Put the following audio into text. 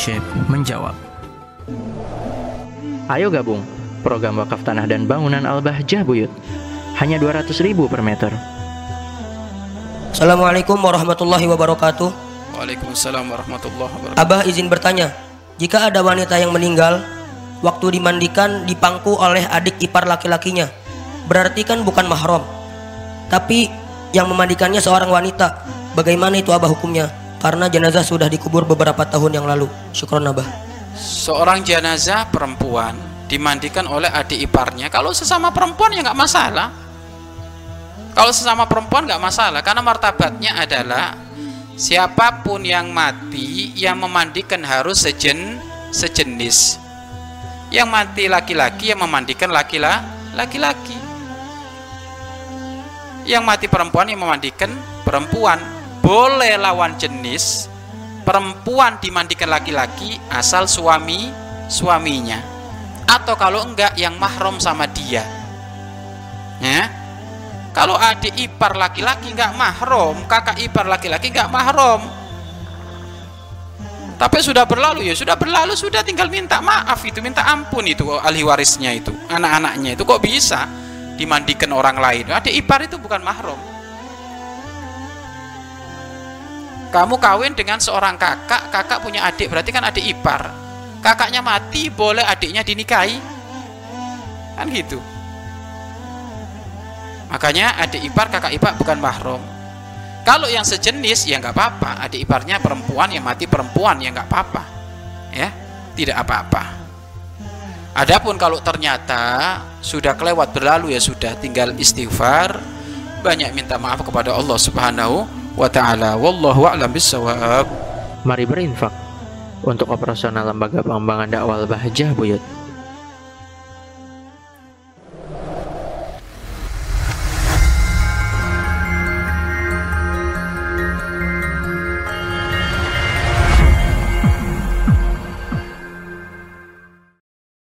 Syekh menjawab. Ayo gabung program wakaf tanah dan bangunan Al-Bahjah Buyut. Hanya 200 ribu per meter. Assalamualaikum warahmatullahi wabarakatuh. Waalaikumsalam warahmatullahi wabarakatuh. Abah izin bertanya, jika ada wanita yang meninggal, waktu dimandikan dipangku oleh adik ipar laki-lakinya, berarti kan bukan mahram. Tapi yang memandikannya seorang wanita, bagaimana itu Abah hukumnya? Karena jenazah sudah dikubur beberapa tahun yang lalu. Syukron Abah. Seorang jenazah perempuan dimandikan oleh adik iparnya. Kalau sesama perempuan ya nggak masalah. Kalau sesama perempuan nggak masalah karena martabatnya adalah siapa pun yang mati yang memandikan harus sejen sejenis. Yang mati laki-laki yang memandikan laki-laki. Yang mati perempuan yang memandikan perempuan. Boleh lawan jenis perempuan dimandikan laki-laki asal suami suaminya. Atau kalau enggak yang mahram sama dia. Ya? Kalau adik ipar laki-laki enggak mahram kakak ipar laki-laki enggak mahram tapi sudah berlalu ya sudah berlalu sudah tinggal minta maaf itu minta ampun itu ahli warisnya itu anak-anaknya itu. Kok bisa dimandikan orang lain? Adik ipar itu bukan mahram kamu kawin dengan seorang kakak kakak punya adik berarti kan adik ipar. Kakaknya mati boleh adiknya dinikahi. Kan gitu. Makanya adik ipar kakak ipar bukan mahram kalau yang sejenis ya nggak apa-apa. Adik iparnya perempuan yang mati perempuan ya nggak apa-apa. Ya tidak apa-apa. Adapun kalau ternyata sudah kelewat berlalu ya sudah tinggal istighfar banyak minta maaf kepada Allah Subhanahu wa taala wallahu a'lam bissawab Mari berinfak untuk operasional lembaga pengembangan dakwah Bahjah Buyut.